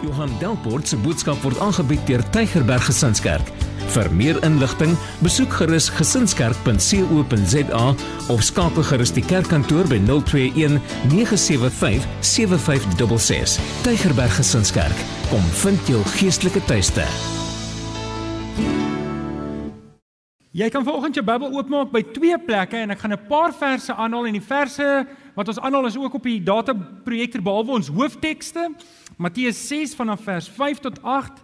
Johan Delport se boodskap word aangebied deur Tygerberg Gesinskerk. Vir meer inligting, besoek gerus gesinskerk.co.za of skakel gerus die kerkkantoor by 021 975 7566. Tygerberg Gesinskerk, kom vind jou geestelike tuiste. Jy kan vanoggend jou Bybel oopmaak by twee plekke en ek gaan 'n paar verse aanhaal en die verse wat ons aanhaal is ook op die data projektor behalwe ons hooftekste. Matteus 6 vanaf vers 5 tot 8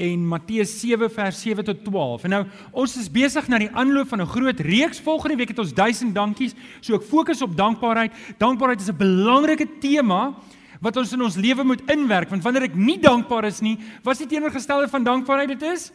en Matteus 7 vers 7 tot 12. En nou ons is besig na die aanloop van 'n groot reeks. Volgende week het ons 1000 dankies. So ek fokus op dankbaarheid. Dankbaarheid is 'n belangrike tema wat ons in ons lewe moet inwerk want wanneer ek nie dankbaar is nie, wat is die teenoorgestelde van dankbaarheid dit is?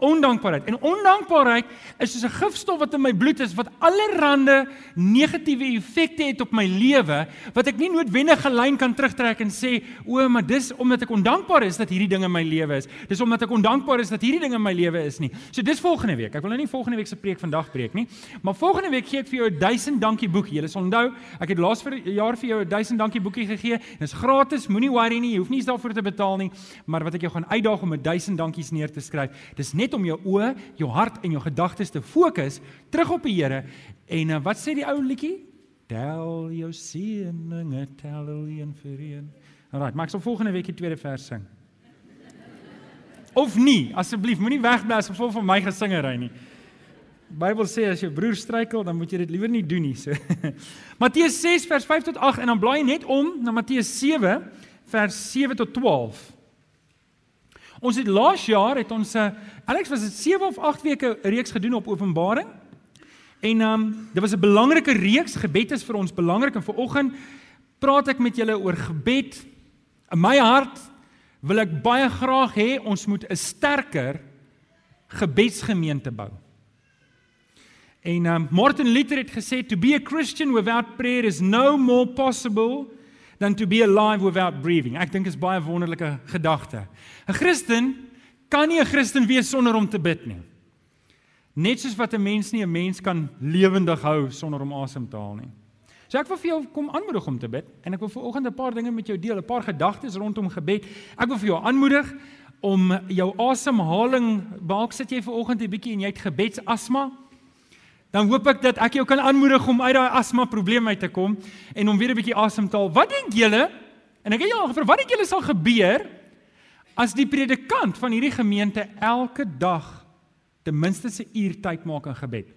Ondankbaarheid. En ondankbaarheid is soos 'n gifstof wat in my bloed is wat allerlei negatiewe effekte het op my lewe wat ek nie noodwendig gelyn kan terugtrek en sê o, maar dis omdat ek ondankbaar is dat hierdie ding in my lewe is. Dis omdat ek ondankbaar is dat hierdie ding in my lewe is nie. So dis volgende week. Ek wil nou nie volgende week se preek vandag preek nie, maar volgende week gee ek vir jou 'n 1000 dankie boekie. Jy sal onthou, ek het laas vir jaar vir jou 'n 1000 dankie boekie gegee. Dit is gratis, moenie worry nie, jy hoef nie eens daarvoor te betaal nie, maar wat ek jou gaan uitdaag om 'n 1000 dankies neer te skryf. Dis net om jou oë, jou hart en jou gedagtes te fokus terug op die Here. En uh, wat sê die ou liedjie? Tel jou seëninge, tel een vir een. Alraai, maar ek sal volgende week die tweede vers sing. Of nie, asseblief, moenie wegbly as gevolg van my gesingery nie. Bybel sê as jou broer struikel, dan moet jy dit liewer nie doen nie. So. Matteus 6 vers 5 tot 8 en dan blaai net om na Matteus 7 vers 7 tot 12. Ons het laas jaar het ons 'n eh, Alex was dit 7 of 8 weke reeks gedoen op Openbaring. En ehm um, dit was 'n belangrike reeks. Gebed is vir ons belangrik en vanoggend praat ek met julle oor gebed. In my hart wil ek baie graag hê ons moet 'n sterker gebedsgemeente bou. En um, Martin Luther het gesê to be a Christian without prayer is no more possible than to be alive without breathing. Ek dink is baie wonderlike gedagte. 'n Christen kan nie 'n Christen wees sonder om te bid nie. Net soos wat 'n mens nie 'n mens kan lewendig hou sonder om asem te haal nie. So ek wil vir jou kom aanmoedig om te bid en ek wil vanoggend 'n paar dinge met jou deel, 'n paar gedagtes rondom gebed. Ek wil vir jou aanmoedig om jou asemhaling, dalk sit jy vanoggend 'n bietjie en jy het gebedsasma, dan hoop ek dat ek jou kan aanmoedig om uit daai asma probleem uit te kom en om weer 'n bietjie asem te haal. Wat dink julle? En ek het julle al gevra, wat dink julle sal gebeur as die predikant van hierdie gemeente elke dag ten minste 'n uur tyd maak in gebed?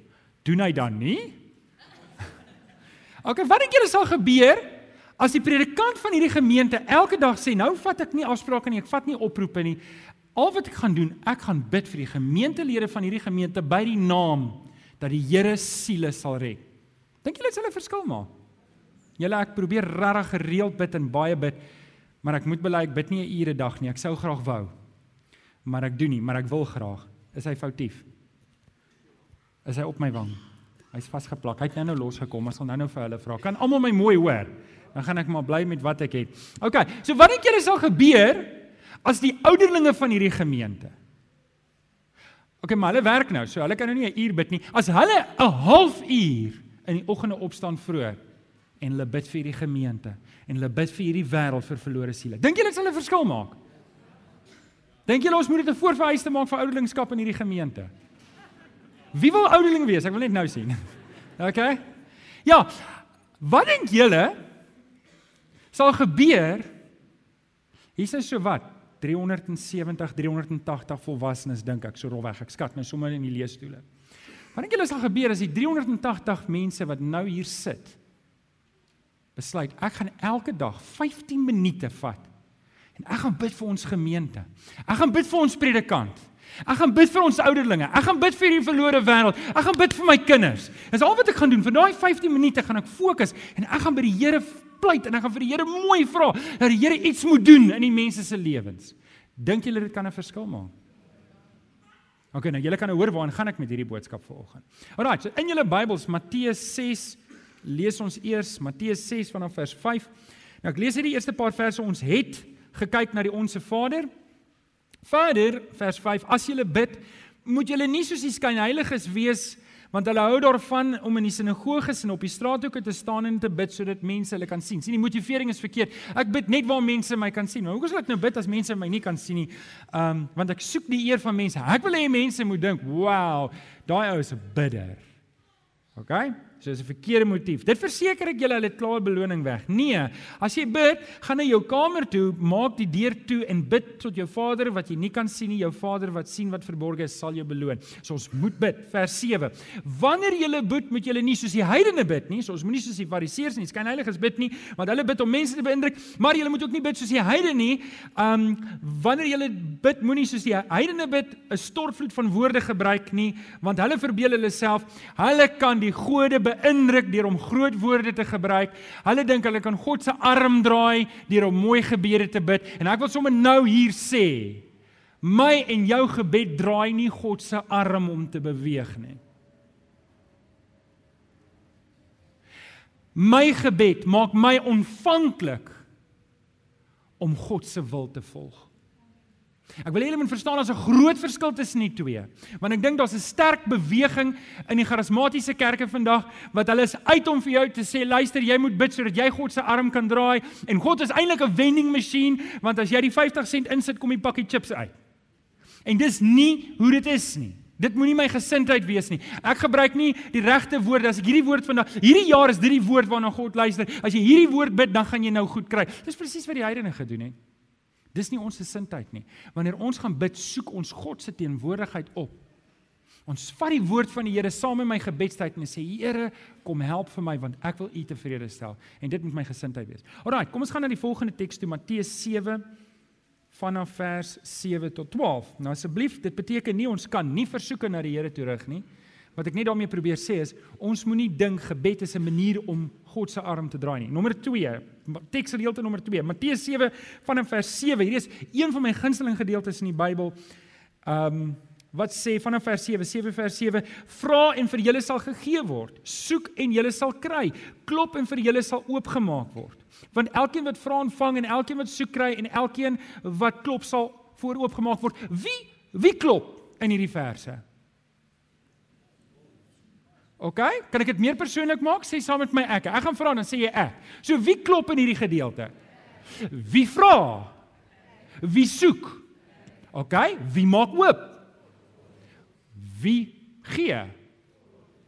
Doen hy dan nie? OK, wat dink julle sal gebeur as die predikant van hierdie gemeente elke dag sê, nou vat ek nie afsprake nie, ek vat nie oproepe nie. Al wat ek gaan doen, ek gaan bid vir die gemeentelede van hierdie gemeente by die naam dat die Here siele sal red. Dink julle dit sal 'n verskil maak? Julle ek probeer regtig gereeld bid en baie bid, maar ek moet bely ek bid nie 'n ure dag nie. Ek sou graag wou. Maar ek doen nie, maar ek wil graag. Is hy foutief? Is hy op my wang? Hy's vasgeplak. Hy het nou nou losgekom. Ons sal nou nou vir hulle vra. Kan almal my mooi hoor? Dan gaan ek maar bly met wat ek het. OK. So wat dink julle sal gebeur as die ouderlinge van hierdie gemeente Okay, maar hulle werk nou, so hulle kan nou nie 'n uur bid nie. As hulle 'n halfuur in die oggende opstaan vroeg en hulle bid vir hierdie gemeente en hulle bid vir hierdie wêreld vir verlore siele. Dink julle dit sal 'n verskil maak? Dink julle ons moet dit 'n voorvereiste maak vir ouderlingskap in hierdie gemeente? Wie wil ouderling wees? Ek wil net nou sien. Okay? Ja. Wat dink julle sal gebeur? Hier is so wat 370 380 volwassenes dink ek so rolweg ek skat nou sommer in die leesstoele. Wat dink julle sal gebeur as die 380 mense wat nou hier sit besluit ek gaan elke dag 15 minute vat en ek gaan bid vir ons gemeente. Ek gaan bid vir ons predikant. Ek gaan bid vir ons ouderlinge. Ek gaan bid vir hierdie verlore wêreld. Ek gaan bid vir my kinders. Dis al wat ek gaan doen. Vir daai 15 minute gaan ek fokus en ek gaan by die Here pleit en ek gaan vir die Here mooi vra dat die Here iets moet doen in die mense se lewens. Dink julle dit kan 'n verskil maak? OK, nou julle kan nou hoor waaraan gaan ek met hierdie boodskap vanoggend. Alraai, so in julle Bybels Matteus 6 lees ons eers Matteus 6 vanaf vers 5. Nou ek lees hierdie eerste paar verse ons het gekyk na die onsse Vader. Vader vers 5 as jy bid, moet jy nie soos die skynheiliges wees Want hulle hou daarvan om in die sinagoges en op die straathoeke te staan en te bid sodat mense hulle kan sien. Sien, die motivering is verkeerd. Ek bid net waar mense my kan sien. Maar hoekom sal ek nou bid as mense my nie kan sien nie? Ehm um, want ek soek die eer van mense. Ek wil hê mense moet dink, "Wow, daai ou is 'n bidder." OK? So dis 'n verkeerde motief. Dit verseker ek julle hulle het klaar beloning weg. Nee, as jy bid, gaan na jou kamer toe, maak die deur toe en bid tot jou Vader wat jy nie kan sien nie, jou Vader wat sien wat verborge is, sal jou beloon. So ons moet bid. Vers 7. Wanneer jy bid, moet jy nie soos die heidene bid nie. So ons moenie soos die fariseërs en die skynheiliges bid nie, want hulle bid om mense te beïndruk, maar jy moet ook nie bid soos die heidene nie. Um wanneer jy bid, moenie soos die heidene bid, 'n stortvloed van woorde gebruik nie, want hulle verbeel hulle self, hulle kan die gode beïndruk deur om groot woorde te gebruik. Hulle dink hulle kan God se arm draai deur om mooi gebede te bid. En ek wil sommer nou hier sê, my en jou gebed draai nie God se arm om te beweeg nie. My gebed maak my ontvanklik om God se wil te volg. Ek wil hê julle moet verstaan daar's 'n groot verskil tussen die twee. Want ek dink daar's 'n sterk beweging in die charismatiese kerke vandag wat hulle is uit om vir jou te sê luister, jy moet bid sodat jy God se arm kan draai en God is eintlik 'n vending masjien want as jy die 50 sent insit kom die pakkie chips uit. En dis nie hoe dit is nie. Dit moenie my gesindheid wees nie. Ek gebruik nie die regte woorde as ek hierdie woord vandag. Hierdie jaar is dit die woord waarna God luister. As jy hierdie woord bid, dan gaan jy nou goed kry. Dis presies wat die heidene gedoen het. Dis nie ons gesindheid nie. Wanneer ons gaan bid, soek ons God se teenwoordigheid op. Ons vat die woord van die Here saam in my gebedstyd en sê Here, kom help vir my want ek wil U tevrede stel en dit moet my gesindheid wees. Alraai, kom ons gaan na die volgende teks toe Matteus 7 vanaf vers 7 tot 12. Nou asseblief, dit beteken nie ons kan nie versoeke na die Here toe rig nie. Wat ek net daarmee probeer sê is ons moenie dink gebed is 'n manier om God se arm te draai nie. Nommer 2, teksgedeelte nommer 2, Matteus 7 vanaf vers 7. Hierdie is een van my gunsteling gedeeltes in die Bybel. Um wat sê vanaf vers 7, 7 vers 7, vra en vir julle sal gegee word. Soek en julle sal kry. Klop en vir julle sal oopgemaak word. Want elkeen wat vra ontvang en elkeen wat soek kry en elkeen wat klop sal voor oopgemaak word. Wie wie klop in hierdie verse? OK? Kan ek dit meer persoonlik maak? Sê saam met my ek. Ek gaan vra dan sê jy ek. So wie klop in hierdie gedeelte? Wie vra? Wie soek? OK? Wie maak oop? Wie gee?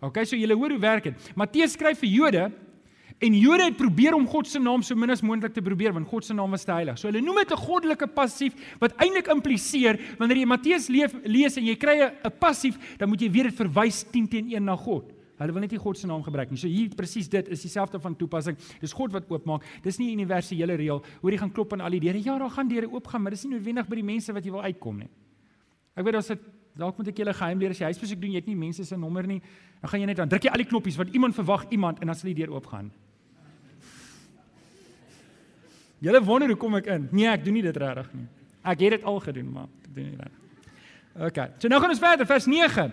OK, so julle hoor hoe werk dit. Matteus skryf vir Jode en Jode het probeer om God se naam so min as moontlik te probeer want God se naam was te heilig. So hulle noem dit 'n goddelike passief wat eintlik impliseer wanneer jy Matteus lees en jy kry 'n passief, dan moet jy weet dit verwys 10 teen 1 na God. Hulle wil net nie God se naam gebruik nie. So hier presies dit is dieselfde van toepassing. Dis God wat oopmaak. Dis nie 'n universele reël hoe jy gaan klop aan al die deure. Ja, daar gaan deure oopgaan, maar dis nie noodwendig by die mense wat jy wil uitkom nie. Ek weet daar's 'n dalk moet ek julle geheim leer as jy huisbesoek doen, jy het nie mense se nommer nie. Dan gaan jy net dan druk jy al die knoppies want iemand verwag iemand en dan sal die deur oopgaan. Julle wonder hoe kom ek in? Nee, ek doen nie dit regtig nie. Ek het dit al gedoen, maar ek doen nie regtig. OK. So nou gaan ons verder vers 9.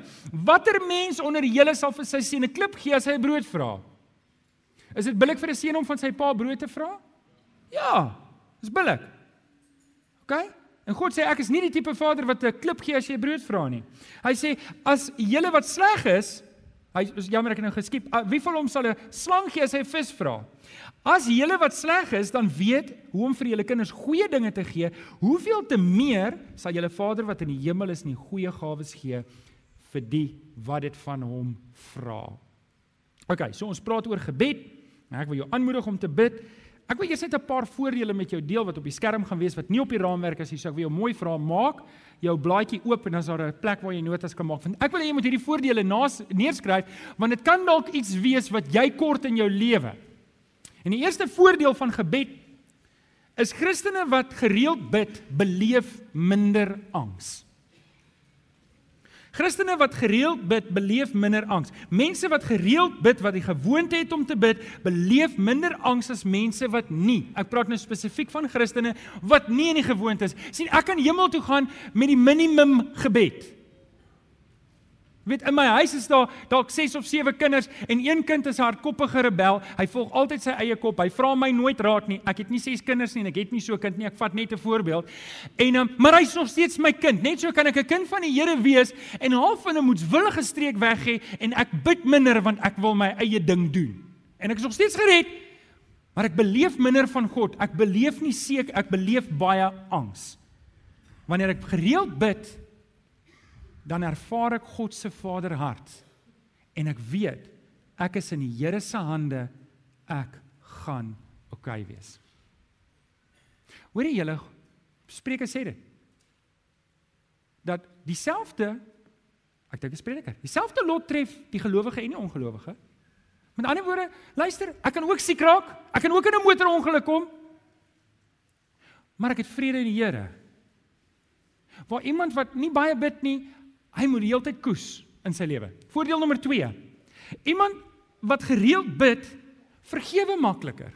Watter mens onder julle sal vir sy seun 'n klip gee as hy 'n brood vra? Is dit billik vir 'n seun om van sy pa brood te vra? Ja, dis billik. OK? En God sê ek is nie die tipe vader wat 'n klip gee as jy brood vra nie. Hy sê as julle wat sleg is, hy is jammer ek het nou geskiep. Wie van hom sal 'n slang gee as hy vis vra? As julle wat sleg is, dan weet hoe om vir julle kinders goeie dinge te gee, hoeveel te meer sal julle Vader wat in die hemel is nie goeie gawes gee vir die wat dit van hom vra. OK, so ons praat oor gebed. Ek wil jou aanmoedig om te bid. Ek wil eers net 'n paar voordele met jou deel wat op die skerm gaan wees wat nie op die raamwerk is nie. So ek wil jou mooi vra, maak jou blaadjie oop en dan is daar 'n plek waar jy notas kan maak. Want ek wil hê jy moet hierdie voordele naas neerskryf want dit kan dalk iets wees wat jy kort in jou lewe. En die eerste voordeel van gebed is Christene wat gereeld bid, beleef minder angs. Christene wat gereeld bid, beleef minder angs. Mense wat gereeld bid, wat die gewoonte het om te bid, beleef minder angs as mense wat nie. Ek praat nou spesifiek van Christene wat nie in die gewoonte is. sien, ek kan hemel toe gaan met die minimum gebed. Weet in my huis is daar dalk 6 of 7 kinders en een kind is 'n hardkoppige rebel. Hy volg altyd sy eie kop. Hy vra my nooit raad nie. Ek het nie 6 kinders nie en ek het nie so 'n kind nie. Ek vat net 'n voorbeeld. En um, maar hy's nog steeds my kind. Net so kan ek 'n kind van die Here wees en half van 'n moetswillige streek weg hê en ek bid minder want ek wil my eie ding doen. En ek is nog steeds gered. Maar ek beleef minder van God. Ek beleef nie seker ek beleef baie angs. Wanneer ek gereeld bid, dan ervaar ek God se Vaderhart en ek weet ek is in die Here se hande ek gaan oukei okay wees. Hoor jy julle Spreuke sê dit dat dieselfde ek dink 'n prediker, dieselfde lot tref die gelowige en die ongelowige. Met ander woorde, luister, ek kan ook siek raak, ek kan ook in 'n motorongeluk kom. Maar ek het vrede in die Here. Waar iemand wat nie baie bid nie, Hy moet die hele tyd koes in sy lewe. Voordeel nommer 2. Iemand wat gereeld bid, vergewe makliker.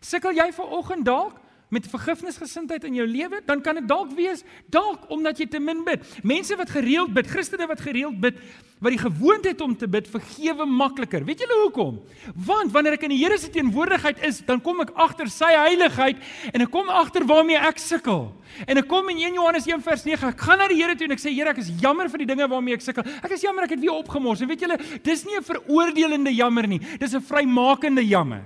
Sukkel jy ver oggend dalk met vergifnisgesindheid in jou lewe, dan kan dit dalk wees dalk omdat jy te min bid. Mense wat gereeld bid, Christene wat gereeld bid, wat die gewoonte het om te bid, vergewe makliker. Weet julle hoekom? Want wanneer ek in die Here se teenwoordigheid is, dan kom ek agter sy heiligheid en ek kom agter waarmee ek sukkel. En ek kom in 1 Johannes 1 vers 9, ek gaan na die Here toe en ek sê Here, ek is jammer vir die dinge waarmee ek sukkel. Ek is jammer ek het weer opgemors. En weet julle, dis nie 'n veroordelende jammer nie, dis 'n vrymakende jammer.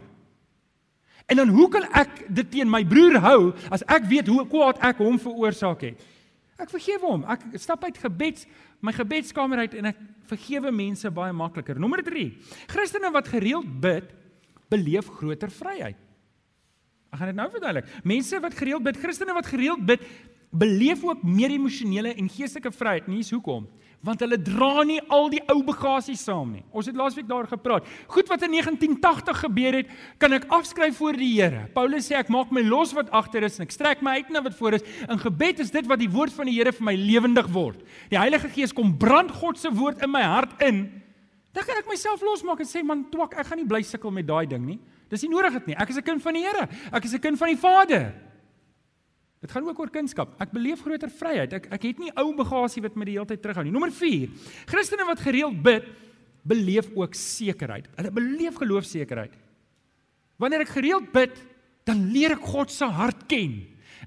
En dan hoe kan ek dit teen my broer hou as ek weet hoe kwaad ek hom veroorsaak het? Ek vergewe hom. Ek stap uit gebeds my gebedskamer uit en ek vergewe mense baie makliker. Nommer 3. Christene wat gereeld bid, beleef groter vryheid. Ek gaan dit nou verduidelik. Mense wat gereeld bid, Christene wat gereeld bid, beleef ook meer emosionele en geestelike vryheid. Nie is hoekom? Want hulle dra nie al die ou bagasie saam nie. Ons het laasweek daar gepraat. Goed wat in 1980 gebeur het, kan ek afskryf voor die Here. Paulus sê ek maak my los wat agter is en ek strek my uit na wat voor is. In gebed is dit wat die woord van die Here vir my lewendig word. Die Heilige Gees kom brand God se woord in my hart in. Dan kan ek myself losmaak en sê man, twak, ek gaan nie bly sukkel met daai ding nie. Dis nie nodig dit nie. Ek is 'n kind van die Here. Ek is 'n kind van die Vader. Dit gaan ook oor kunskap. Ek beleef groter vryheid. Ek ek het nie ou bagasie wat my die hele tyd terughou nie. Nommer 4. Christene wat gereeld bid, beleef ook sekerheid. Hulle beleef geloofsekerheid. Wanneer ek gereeld bid, dan leer ek God se hart ken.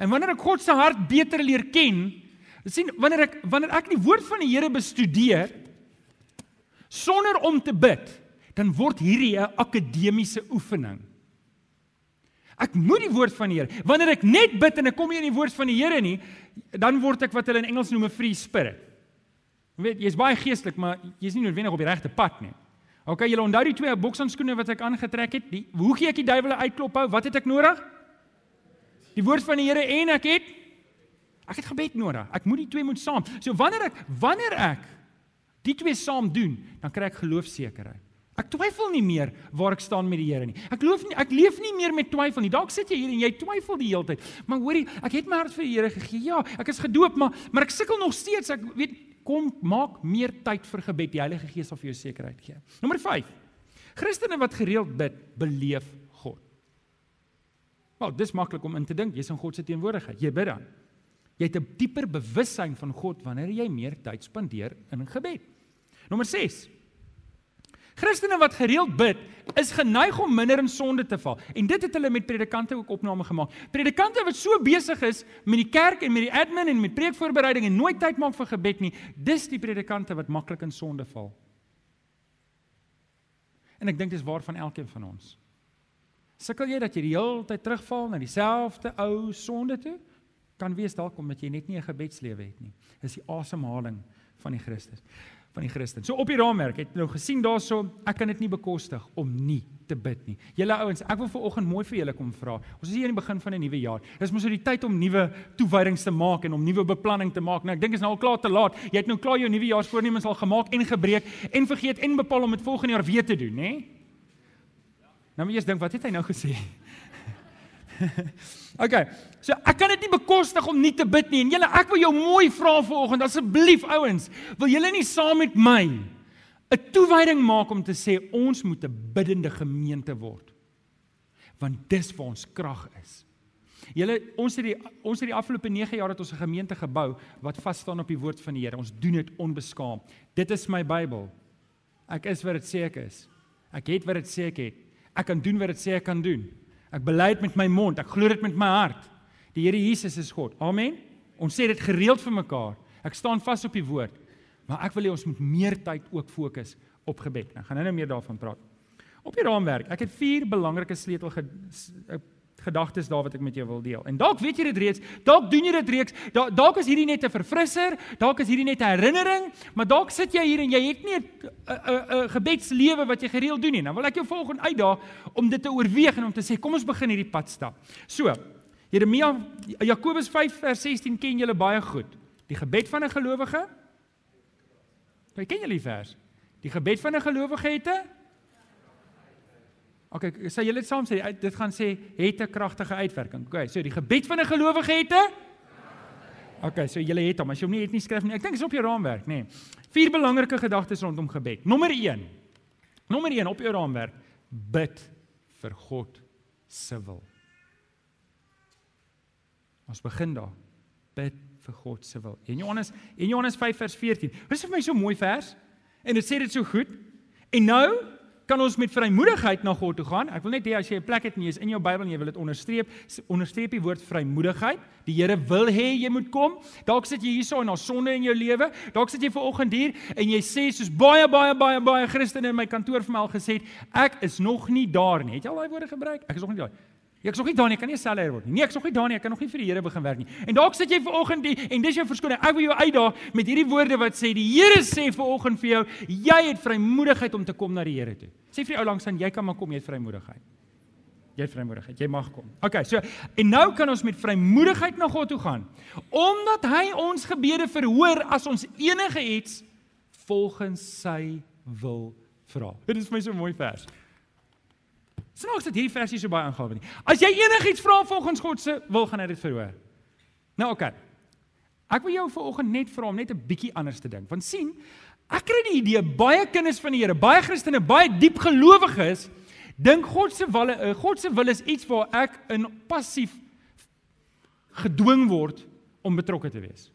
En wanneer ek God se hart beter leer ken, sien wanneer ek wanneer ek die woord van die Here bestudeer sonder om te bid, dan word hierdie 'n akademiese oefening. Ek moet die woord van die Here. Wanneer ek net bid en ek kom nie in die woord van die Here nie, dan word ek wat hulle in Engels noem 'n free spirit. Jy weet, jy's baie geestelik, maar jy's nie noodwendig op die regte pad nie. OK, julle onthou die twee bokshandskoene wat ek aangetrek het? Die hoe gee ek die duiwel uitklop hou? Wat het ek nodig? Die woord van die Here en ek het ek het gebed nodig. Ek moet die twee moet saam. So wanneer ek wanneer ek die twee saam doen, dan kry ek geloofsekerheid. Ek twyfel nie meer waar ek staan met die Here nie. Ek glo nie ek leef nie meer met twyfel nie. Dalk sit jy hier en jy twyfel die hele tyd. Maar hoorie, ek het my hart vir die Here gegee. Ja, ek is gedoop, maar maar ek sukkel nog steeds. Ek weet kom maak meer tyd vir gebed. Die Heilige Gees sal vir jou sekerheid gee. Nommer 5. Christene wat gereeld bid, beleef God. Wel, dis maklik om in te dink. Jy's in God se teenwoordigheid. Jy bid dan. Jy het 'n dieper bewussyn van God wanneer jy meer tyd spandeer in gebed. Nommer 6. Christene wat gereeld bid, is geneig om minder in sonde te val. En dit het hulle met predikante ook opname gemaak. Predikante wat so besig is met die kerk en met die admin en met preekvoorbereiding en nooit tyd maak vir gebed nie, dis die predikante wat maklik in sonde val. En ek dink dis waar van elkeen van ons. Sukkel jy dat jy die hele tyd terugval na dieselfde ou sonde toe? Kan wees dalk omdat jy net nie 'n gebedslewe het nie. Dis die asemhaling van die Christus van die Christen. So op die raamwerk het nou gesien daarso, ek kan dit nie bekostig om nie te bid nie. Julle ouens, ek wil viroggend mooi vir julle kom vra. Ons is hier aan die begin van 'n nuwe jaar. Dis mos nou die tyd om nuwe toewydings te maak en om nuwe beplanning te maak. Nou ek dink is nou al klaar te laat. Jy het nou klaar jou nuwejaarsvoornemens al gemaak en gebreek en vergeet en bepaal om dit volgende jaar weer te doen, nê? Nou moet jy eers dink wat het hy nou gesê? okay. So ek kan dit nie bekostig om nie te bid nie. En julle, ek wil jou mooi vra vanoggend asseblief ouens, wil julle nie saam met my 'n toewyding maak om te sê ons moet 'n biddende gemeente word? Want dis waar ons krag is. Julle ons het die ons het die afgelope 9 jaar het ons 'n gemeente gebou wat vas staan op die woord van die Here. Ons doen dit onbeskaam. Dit is my Bybel. Ek is wat dit sê ek is. Ek het wat dit sê ek het. Ek kan doen wat dit sê ek kan doen. Ek bely dit met my mond, ek glo dit met my hart. Die Here Jesus is God. Amen. Ons sê dit gereeld vir mekaar. Ek staan vas op die woord. Maar ek wil hê ons moet meer tyd ook fokus op gebed. Ek gaan nou-nou meer daarvan praat. Op die raamwerk. Ek het vier belangrike sleutel gedagtes daar wat ek met jou wil deel. En dalk weet jy dit reeds, dalk doen jy dit reeds. Dalk is hierdie net 'n verfrisser, dalk is hierdie net 'n herinnering, maar dalk sit jy hier en jy het nie 'n 'n gebedslewe wat jy gereeld doen nie. Dan wil ek jou volgende uitdaag om dit te oorweeg en om te sê, kom ons begin hierdie pad stap. So, Jeremia Jakobus 5 vers 16 ken julle baie goed. Die gebed van 'n gelowige. Jy ken julle die vers. Die gebed van 'n gelowige het 'n OK, sê julle dit saam sê dit gaan sê het 'n kragtige uitwerking. OK, so die gebed van 'n gelowige het 'n OK, so julle het hom. As jy hom nie het nie skryf nie. Ek dink dit is op jou raamwerk, nê. Nee. Vier belangrike gedagtes rondom gebed. Nommer 1. Nommer 1 op jou raamwerk. Bid vir God se wil. Ons begin daar. Bid vir God se wil. En Johannes, en Johannes 5 vers 14. Dis vir my so mooi vers. En dit sê dit so goed. En nou kan ons met vrymoedigheid na God toe gaan. Ek wil net hê as jy 'n plek het en jy is in jou Bybel en jy wil dit onderstreep, onderstreep die woord vrymoedigheid. Die Here wil hê jy moet kom. Dalk sit jy hierso en daar's sonde in jou lewe. Dalk sit jy ver oggend hier en jy sê soos baie baie baie baie Christene in my kantoor vir my al gesê het, ek is nog nie daar nie. Het jy al daai woorde gebruik? Ek is nog nie daar nie. Ek is nog nie daar nie, ek kan nie 'n seller word nie. Nee, ek is nog nie daar nie, ek kan nog nie vir die Here begin werk nie. En dalk sit jy ver oggend die en dis jou verskoning. Ek wil jou uitdaag met hierdie woorde wat sê die Here sê ver oggend vir jou, jy het vrymoedigheid om te kom na die Here toe. Sê vir die ou langs aan, jy kan maar kom, jy het vrymoedigheid. Jy het vrymoedigheid, jy mag kom. Okay, so en nou kan ons met vrymoedigheid na God toe gaan. Omdat hy ons gebede verhoor as ons enige iets volgens sy wil vra. Dit is vir my so 'n mooi vers. Snaaks dat hierdie versie so baie aangawe nie. As jy enigiets vra volgens God se wil, gaan hy dit verhoor. Nou oké. Okay. Ek wil jou vanoggend net vra om net 'n bietjie anders te dink. Want sien, ek kry die idee baie kinders van die Here, baie Christene, baie diep gelowiges dink God se wil, uh, God se wil is iets waar ek in passief gedwing word om betrokke te wees.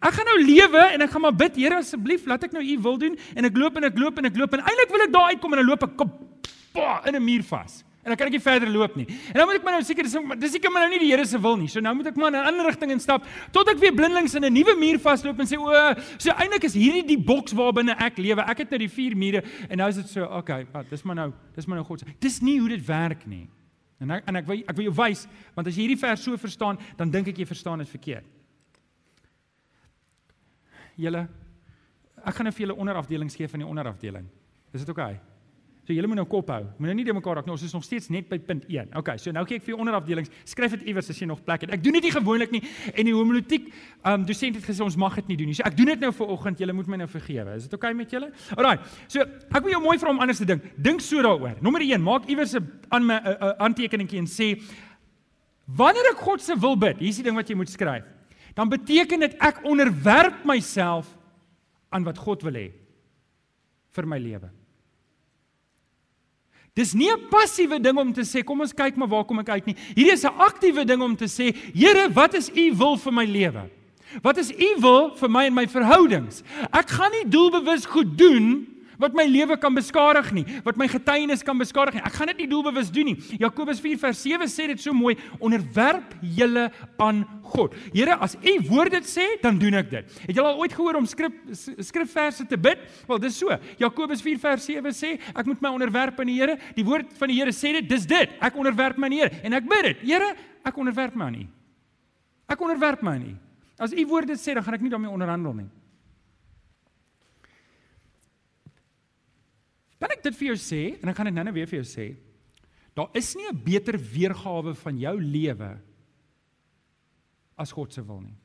Ek gaan nou lewe en ek gaan maar bid, Here asseblief, laat ek nou u wil doen en ek loop en ek loop en ek loop en eintlik wil ek daar uitkom en dan loop ek pa, in 'n muur vas. En dan kan ek nie verder loop nie. En dan moet ek maar nou seker dis dis seker maar nou nie die Here se wil nie. So nou moet ek maar in 'n ander rigting instap tot ek weer blindelings in 'n nuwe muur vasloop en sê o, so eintlik is hierdie die boks waarbinne ek lewe. Ek het nou die vier mure en nou is dit so, okay, wat, dis maar nou, dis maar nou God se. Dis nie hoe dit werk nie. En ek, en ek wil ek wil jou wys want as jy hierdie vers so verstaan, dan dink ek jy verstaan dit verkeerd. Julle ek gaan nou vir julle onderafdelings gee van die onderafdeling. Is dit? Okay? So julle moet nou kop hou. Moet nou nie de mekaar raak nie. Ons is nog steeds net by punt 1. Okay, so nou kyk ek vir jou onderafdelings. Skryf dit iewers as jy nog plek het. Ek doen dit nie gewoonlik nie en die homiletiek um dosent het gesê ons mag dit nie doen nie. So ek doen dit nou vir oggend. Julle moet my nou vergewe. Is dit okay met julle? Alraai. So ek wil jou mooi vra om anders te dink. Dink so daaroor. Nommer 1, maak iewers 'n aan my 'n aantekeningkie en sê wanneer ek God se wil bid, hier's die ding wat jy moet skryf. Dan beteken dit ek onderwerp myself aan wat God wil hê vir my lewe. Dis nie 'n passiewe ding om te sê kom ons kyk maar waar kom ek uit nie. Hierdie is 'n aktiewe ding om te sê, Here, wat is u wil vir my lewe? Wat is u wil vir my en my verhoudings? Ek gaan nie doelbewus goed doen wat my lewe kan beskadig nie, wat my getuienis kan beskadig nie. Ek gaan dit nie doelbewus doen nie. Jakobus 4 vers 7 sê dit so mooi: "Onderwerp julle aan God." Here, as U woord dit sê, dan doen ek dit. Het julle al ooit gehoor om skrif skrifverse te bid? Wel, dis so. Jakobus 4 vers 7 sê, "Ek moet my onderwerp aan die Here." Die woord van die Here sê dit, dis dit. Ek onderwerp my aan die Here en ek bid dit. Here, ek onderwerp my aan U. Ek onderwerp my aan U. As U woord dit sê, dan gaan ek nie daarmee onderhandel nie. Kan ek dit vir jou sê en ek gaan dit nou-nou weer vir jou sê? Daar is nie 'n beter weergawe van jou lewe as God se wil nie.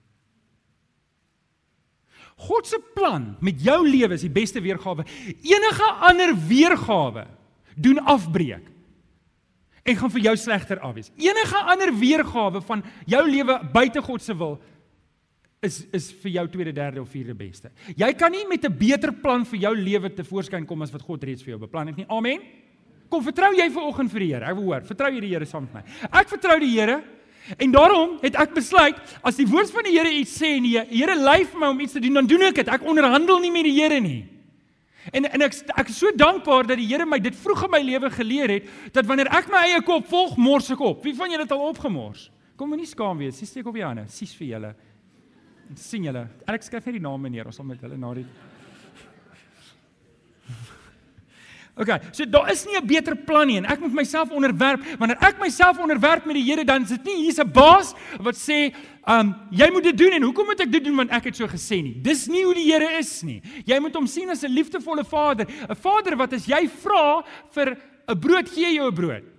God se plan met jou lewe is die beste weergawe. Enige ander weergawe doen afbreek en gaan vir jou slegter afwees. Enige ander weergawe van jou lewe buite God se wil is is vir jou tweede, derde of vierde beste. Jy kan nie met 'n beter plan vir jou lewe te voorskyn kom as wat God reeds vir jou beplan het nie. Amen. Kom vertrou jy ver oggend vir die Here. Ek wil hoor, vertrou jy die Here saam met my? Ek vertrou die Here En daarom het ek besluit as die woord van die Here iets sê en die Here lei vir my om iets te doen, dan doen ek dit. Ek onderhandel nie met die Here nie. En en ek ek is so dankbaar dat die Here my dit vroeg in my lewe geleer het dat wanneer ek my eie kop volg, mors ek op. Wie van julle het al opgemors? Kom moenie skaam wees. Sis steek op die hande. Sis vir julle. Sien julle. Ek skryf net die name neer. Ons sal met hulle na die OK, so daar is nie 'n beter plan nie en ek moet myself onderwerp. Wanneer ek myself onderwerp met die Here, dan is dit nie hier's 'n baas wat sê, "Um, jy moet dit doen en hoekom moet ek dit doen want ek het so gesê nie." Dis nie hoe die Here is nie. Jy moet hom sien as 'n liefdevolle Vader, 'n Vader wat as jy vra vir 'n brood, gee jou 'n brood.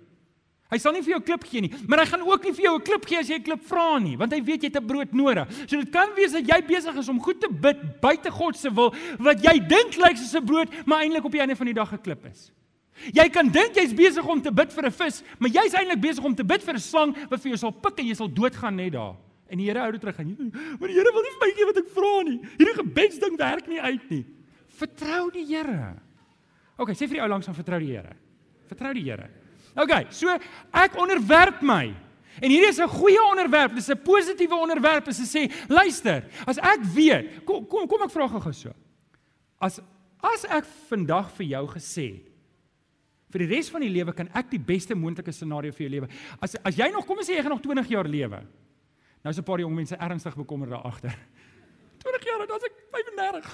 Hy sal nie vir jou klip gee nie, maar hy gaan ook nie vir jou 'n klip gee as jy 'n klip vra nie, want hy weet jy het 'n brood nodig. So dit kan wees dat jy besig is om goed te bid buite God se wil, wat jy dink lyk soos 'n brood, maar eintlik op die einde van die dag 'n klip is. Jy kan dink jy's besig om te bid vir 'n vis, maar jy's eintlik besig om te bid vir 'n slang wat vir jou sal pik en jy sal doodgaan net daar. En die Here hou dit terug aan jou. Maar die Here wil nie vir my gee wat ek vra nie. Hierdie gebedsding werk nie uit nie. Vertrou die Here. OK, sê vir die ou langs van vertrou die Here. Vertrou die Here. OK, so ek onderwerp my. En hierdie is 'n goeie onderwerp, dis 'n positiewe onderwerp as jy sê, luister, as ek weet, kom kom kom ek vra gou so. As as ek vandag vir jou gesê het vir die res van die lewe kan ek die beste moontlike scenario vir jou lewe. As as jy nog kom ons sê jy gaan nog 20 jaar lewe. Nou is 'n paar jong mense ernstig bekommerd daar agter. 20 jaar, dan is ek 35.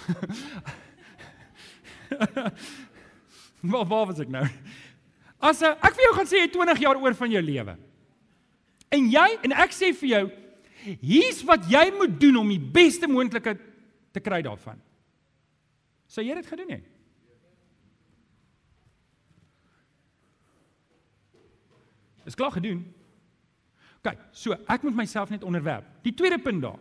Maar waar was ek nou? As eh, ek vir jou gaan sê jy 20 jaar oor van jou lewe. En jy en ek sê vir jou hier's wat jy moet doen om die beste moontlike te kry daarvan. Sou jy dit gedoen het? Is klaar gedoen. OK, so ek moet myself net onderwerp. Die tweede punt daar.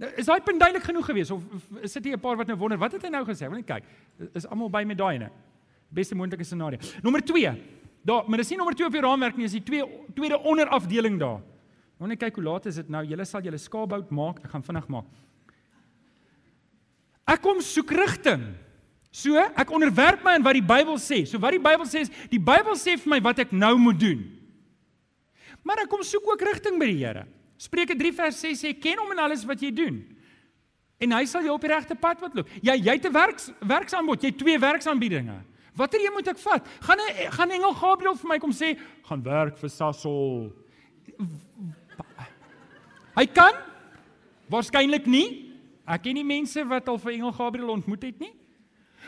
Nou, is daai punt duidelik genoeg geweest of, of is dit 'n paar wat nou wonder wat het hy nou gesê? Wil net kyk. Is almal by met daai ene? Beste moontlike scenario. Nommer 2. Daar, maar dis nie nommer 2 op die raamwerk nie, dis die twee tweede onderafdeling daar. Net kyk hoe laat is dit nou. Julle sal julle skaapbout maak. Ek gaan vinnig maak. Ek kom soek rigting. So, ek onderwerp my aan wat die Bybel sê. So wat die Bybel sê is, die Bybel sê vir my wat ek nou moet doen. Maar ek kom soek ook rigting by die Here. Spreuke 3 vers 6 sê ken hom in alles wat jy doen. En hy sal jou op die regte pad wat loop. Jy jy het 'n werks werksaanbod, jy het twee werksaanbiedinge. Watter een moet ek vat? Gaan 'n gaan engel Gabriël vir my kom sê, "Gaan werk vir Sasol." Hy kan waarskynlik nie. Ek ken nie mense wat al vir engel Gabriël ontmoet het nie.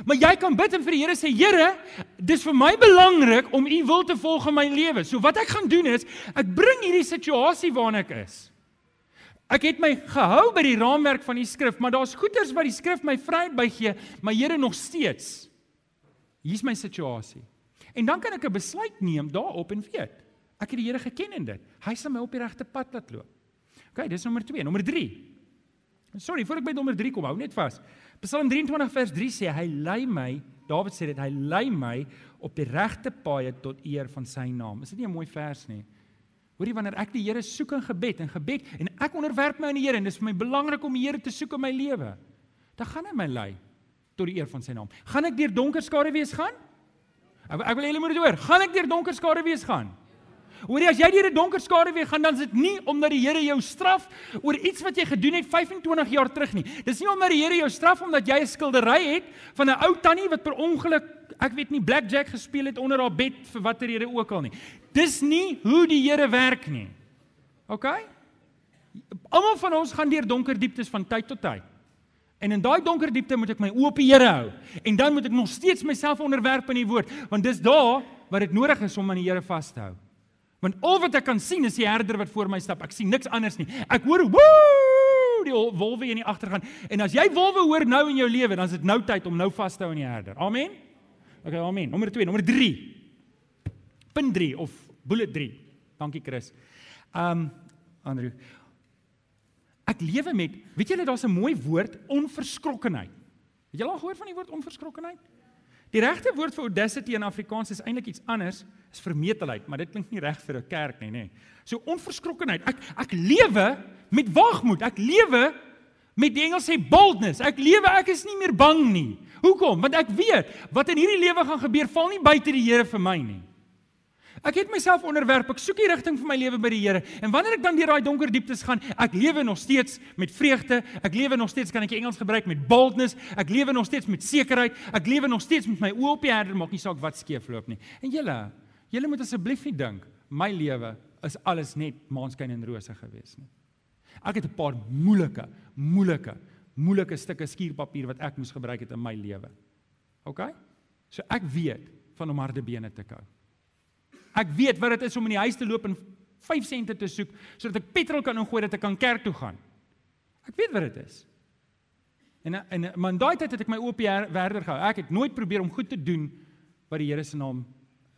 Maar jy kan bid en vir die Here sê, "Here, dis vir my belangrik om U wil te volg in my lewe." So wat ek gaan doen is, ek bring hierdie situasie waarna ek is. Ek het my gehou by die raamwerk van die skrif, maar daar's goeters wat die skrif my vryheid bygee, maar Here nog steeds hier's my situasie. En dan kan ek 'n besluit neem daarop en weet, ek het die Here geken in dit. Hy sal my op die regte pad laat loop. OK, dis nommer 2, nommer 3. Sorry, voor ek by nommer 3 kom, hou net vas. Psalm 23 vers 3 sê hy lei my, Dawid sê dit, hy lei my op die regte paaie tot eer van sy naam. Is dit nie 'n mooi vers nie? Hoorie wanneer ek die Here soek in gebed en gebed en ek onderwerp my aan die Here en dis vir my belangrik om die Here te soek in my lewe, dan gaan hy my lei tot die eer van sy naam. Gaan ek deur donker skare wees gaan? Ek, ek wil julle moet dit hoor. Gaan ek deur donker skare wees gaan? Hoorie as jy deur 'n donker skare wees gaan, dan is dit nie omdat die Here jou straf oor iets wat jy gedoen het 25 jaar terug nie. Dis nie omdat die Here jou straf omdat jy 'n skildery het van 'n ou tannie wat per ongeluk, ek weet nie, blackjack gespeel het onder haar bed vir watter rede ook al nie. Dis nie hoe die Here werk nie. OK? Almal van ons gaan deur donker dieptes van tyd tot tyd. En in daai donker diepte moet ek my oë op die Here hou. En dan moet ek nog steeds myself onderwerp aan die woord, want dis daar waar dit nodig is om aan die Here vas te hou. Want al wat ek kan sien is die herder wat voor my stap. Ek sien niks anders nie. Ek hoor woe die wolwe in die agtergrond. En as jy wolwe hoor nou in jou lewe, dan is dit nou tyd om nou vas te hou aan die herder. Amen. OK, amen. Nommer 2, nommer 3. Punt 3 of bullet 3. Dankie Chris. Um Andrew. Ek lewe met, weet julle daar's 'n mooi woord onverskrokkenheid. Het julle al gehoor van die woord onverskrokkenheid? Die regte woord vir audacity in Afrikaans is eintlik iets anders, is vermetelheid, maar dit klink nie reg vir 'n kerk nie, nê. So onverskrokkenheid. Ek ek lewe met waagmoed. Ek lewe met die Engels sê boldness. Ek lewe, ek is nie meer bang nie. Hoekom? Want ek weet wat in hierdie lewe gaan gebeur, val nie buite die Here vir my nie. Ek het myself onderwerp. Ek soek die rigting vir my lewe by die Here. En wanneer ek dan deur daai donker dieptes gaan, ek lewe nog steeds met vreugde. Ek lewe nog steeds kan ek Engels gebruik met boldness. Ek lewe nog steeds met sekerheid. Ek lewe nog steeds met my oë op die herder, maak nie saak wat skeefloop nie. En julle, julle moet asseblief nie dink my lewe is alles net maanskyn en rose gewees nie. Ek het 'n paar moeilike, moeilike, moeilike stukke skuurpapier wat ek moes gebruik het in my lewe. OK? So ek weet van om harde bene te kou. Ek weet wat dit is om in die huis te loop en 5 sente te soek sodat ek petrol kan ingooi dat ek kan kerk toe gaan. Ek weet wat dit is. En en maar in daai tyd het ek my oop werder gehou. Ek het nooit probeer om goed te doen wat die Here se naam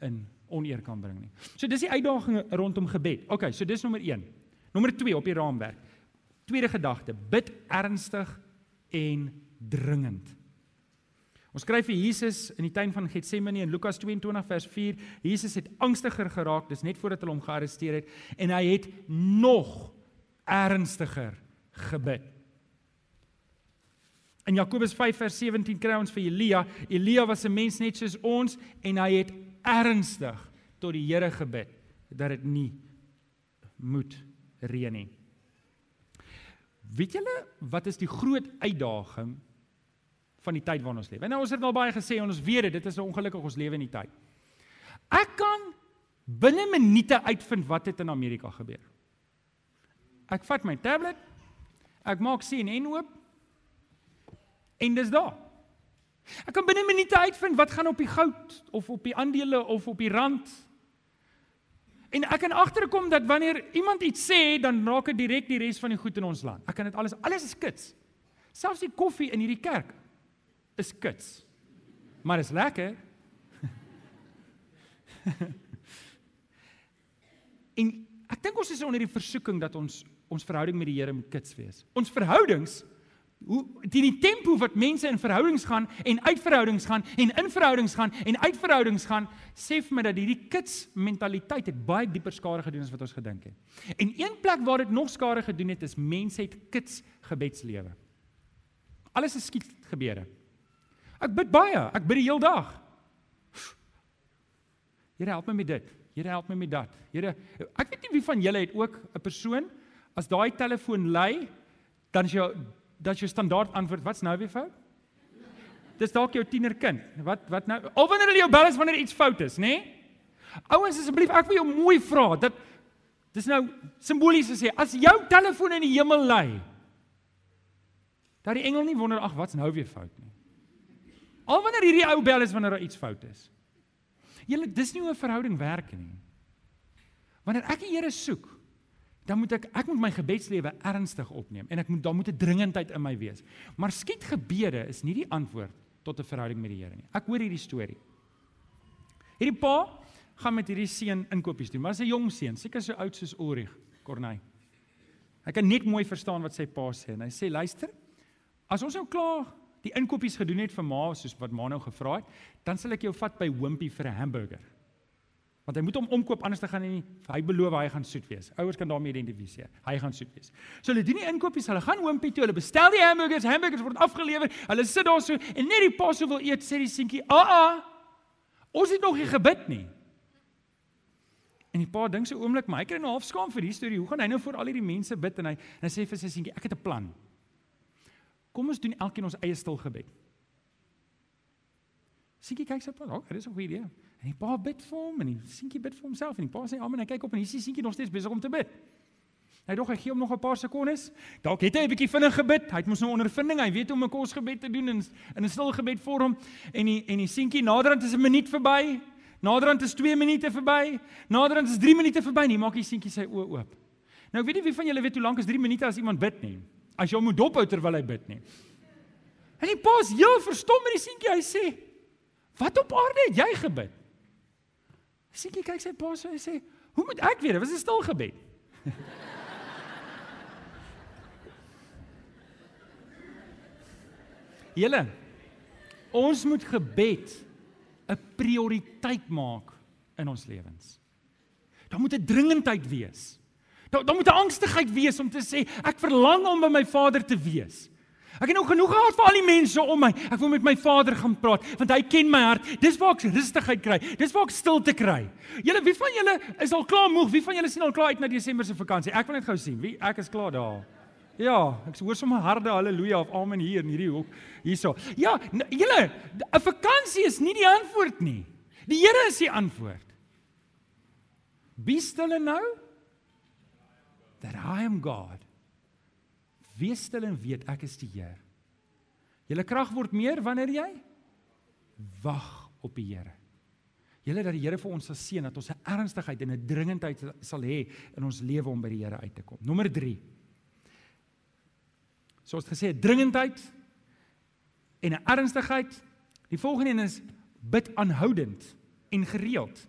in oneer kan bring nie. So dis die uitdaging rondom gebed. OK, so dis nommer 1. Nommer 2 op die raamwerk. Tweede gedagte, bid ernstig en dringend. Ons skryf vir Jesus in die tuin van Getsemane in Lukas 22 vers 4. Jesus het angstiger geraak, dis net voordat hulle hom gearresteer het en hy het nog ernstiger gebid. In Jakobus 5 vers 17 kry ons vir Elia. Elia was 'n mens net soos ons en hy het ernstig tot die Here gebid dat dit nie moet reën nie. Weet julle wat is die groot uitdaging van die tyd waarin ons leef. En nou ons het al baie gesê en ons weet dit, dit is ongelukkig ons lewe in die tyd. Ek kan binne minute uitvind wat het in Amerika gebeur. Ek vat my tablet, ek maak CNN oop en dis daar. Ek kan binne minute uitvind wat gaan op die goud of op die aandele of op die rand. En ek kan agterkom dat wanneer iemand iets sê, dan raak dit direk die res van die goed in ons land. Ek kan dit alles alles is kits. Selfs die koffie in hierdie kerk is kits. Maar is lekker. en ek dink ons is onder die versoeking dat ons ons verhouding met die Here moet kits wees. Ons verhoudings hoe teen die tempo wat mense in verhoudings gaan en uit verhoudings gaan en in verhoudings gaan en uit verhoudings gaan, sê vir my dat hierdie kits mentaliteit het baie dieper skade gedoen as wat ons gedink het. En een plek waar dit nog skade gedoen het is mense het kits gebedslewe. Alles is skiet gebeure. Ek bid baie, ek bid die hele dag. Here help my met dit. Here help my met dat. Here, ek weet nie wie van julle het ook 'n persoon as daai telefoon lui, dan is jou dat jou standaard antwoord, wat's nou weer fout? Dis dalk jou tienerkind. Wat wat nou? Al wanneer hulle jou bel is wanneer iets fout is, nê? Nee? Ouens asseblief, ek wil jou mooi vra dat dis nou simbolies sê, as jou telefoon in die hemel lui, dat die engel nie wonder ag, wat's nou weer fout nie. Al wanneer hierdie ou bel is wanneer daar iets fout is. Julle dis nie hoe 'n verhouding werk nie. Wanneer ek die Here soek, dan moet ek ek moet my gebedslewe ernstig opneem en ek moet daar moet 'n dringendheid in my wees. Maar skiet gebede is nie die antwoord tot 'n verhouding met die Here nie. Ek hoor hierdie storie. Hierdie pa gaan met hierdie seun inkopies doen, maar hy's 'n jong seun, seker so oud soos Ulrich Corney. Hy kan net mooi verstaan wat sy pa sê en hy sê luister, as ons nou klaar die inkopies gedoen het vir ma soos wat ma nou gevra het, dan sal ek jou vat by Wimpy vir 'n hamburger. Want hy moet hom omkoop anders te gaan nie. Hy beloof hy gaan soet wees. Ouers kan daarmee identifiseer. Hy gaan soet wees. So hulle doen die inkopies, hulle gaan Wimpy toe, hulle bestel die hamburgers, hamburgers word afgelewer. Hulle sit daar so en net die pa sou wil eet, sê die seentjie, "Aa, ah, ons het nog nie gebid nie." En die pa dink so oomblik, maar hy kry nou half skaam vir hierdie storie. Hoe gaan hy nou voor al hierdie mense bid en hy en hy sê vir sy seentjie, "Ek het 'n plan." Kom ons doen elkeen ons eie stil gebed. Siekie kyk sy pa, "Ag, dit is 'n goeie idee." En die pa bid vir hom en die seentjie bid vir homself en die pa sê, "Amen." Hy kyk op en hier die seentjie nog steeds besig om te bid. Hy dog hy gee hom nog 'n paar sekondes. Dalk het hy 'n bietjie vinnig gebid. Hy het mos nou ondervinding. Hy weet hoe om 'n kosgebed te doen in in 'n stil gebed vorm. En die en die seentjie naderhand is 'n minuut verby. Naderhand is 2 minute verby. Naderhand is 3 minute verby. Nie maak die seentjie sy oë oop. Nou ek weet nie wie van julle weet hoe lank is 3 minute as iemand bid nie as jy hom moet dophou terwyl hy bid nie. En die paas heel verstom met die seentjie, hy sê: "Wat op aarde het jy gebid?" Seentjie kyk sy pa so en sê: "Hoe moet ek weet? Dit was 'n stil gebed." Julle ons moet gebed 'n prioriteit maak in ons lewens. Daar moet 'n dringendheid wees. Daar daar moet 'n angstigheid wees om te sê ek verlang om by my Vader te wees. Ek het nou genoeg gehad vir al die mense om my. Ek wil met my Vader gaan praat want hy ken my hart. Dis waar ek rustigheid kry. Dis waar ek stilte kry. Julle, wie van julle is al klaar moeg? Wie van julle sien al klaar uit na Desember se vakansie? Ek wil net gou sien. Wie ek is klaar daar. Ja, ek hoor sommer harde haleluja of amen hier in hierdie hoek hierso. Ja, julle, 'n vakansie is nie die antwoord nie. Die Here is die antwoord. Be still and know that I am God. Wees stil en weet ek is die Here. Julle krag word meer wanneer jy wag op die Here. Julle dat die Here vir ons sal seën dat ons 'n ernstigheid en 'n dringendheid sal hê in ons lewe om by die Here uit te kom. Nommer 3. Soos gesê, dringendheid en 'n ernstigheid. Die volgende een is bid aanhoudend en gereeld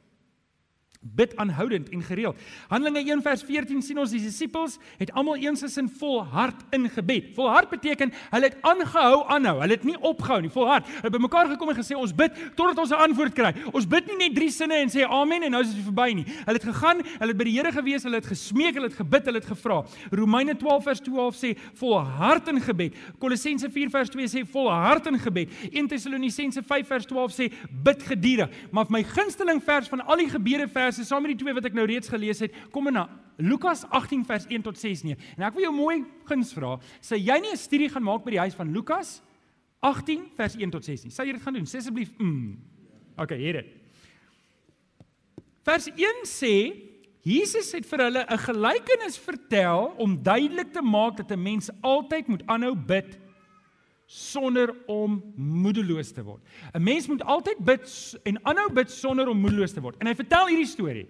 bid aanhoudend en gereeld. Handelinge 1 vers 14 sien ons die disippels het almal eensins in vol hart in gebed. Vol hart beteken hulle het aangehou aanhou. Hulle het nie opgehou nie, vol hart. Hulle het bymekaar gekom en gesê ons bid totdat ons 'n antwoord kry. Ons bid nie net drie sinne en sê amen en nou is dit verby nie. Hulle het gegaan, hulle het by die Here gewees, hulle het gesmeek, hulle het gebid, hulle het gevra. Romeine 12 vers 12 sê vol hart in gebed. Kolossense 4 vers 2 sê vol hart in gebed. 1 Tessalonisense 5 vers 12 sê bid geduldig. Maar my gunsteling vers van al die gebede vers verse saam met die twee wat ek nou reeds gelees het, kom na Lukas 18 vers 1 tot 6 nie. En ek wil jou mooi guns vra, sê jy nie 'n studie gaan maak by die huis van Lukas 18 vers 1 tot 6 nie. Sal jy dit gaan doen? Sê asseblief, mm. Okay, hier dit. Vers 1 sê Jesus het vir hulle 'n gelykenis vertel om duidelik te maak dat 'n mens altyd moet aanhou bid sonder om moedeloos te word. 'n Mens moet altyd bid en aanhou bid sonder om moedeloos te word. En hy vertel hierdie storie.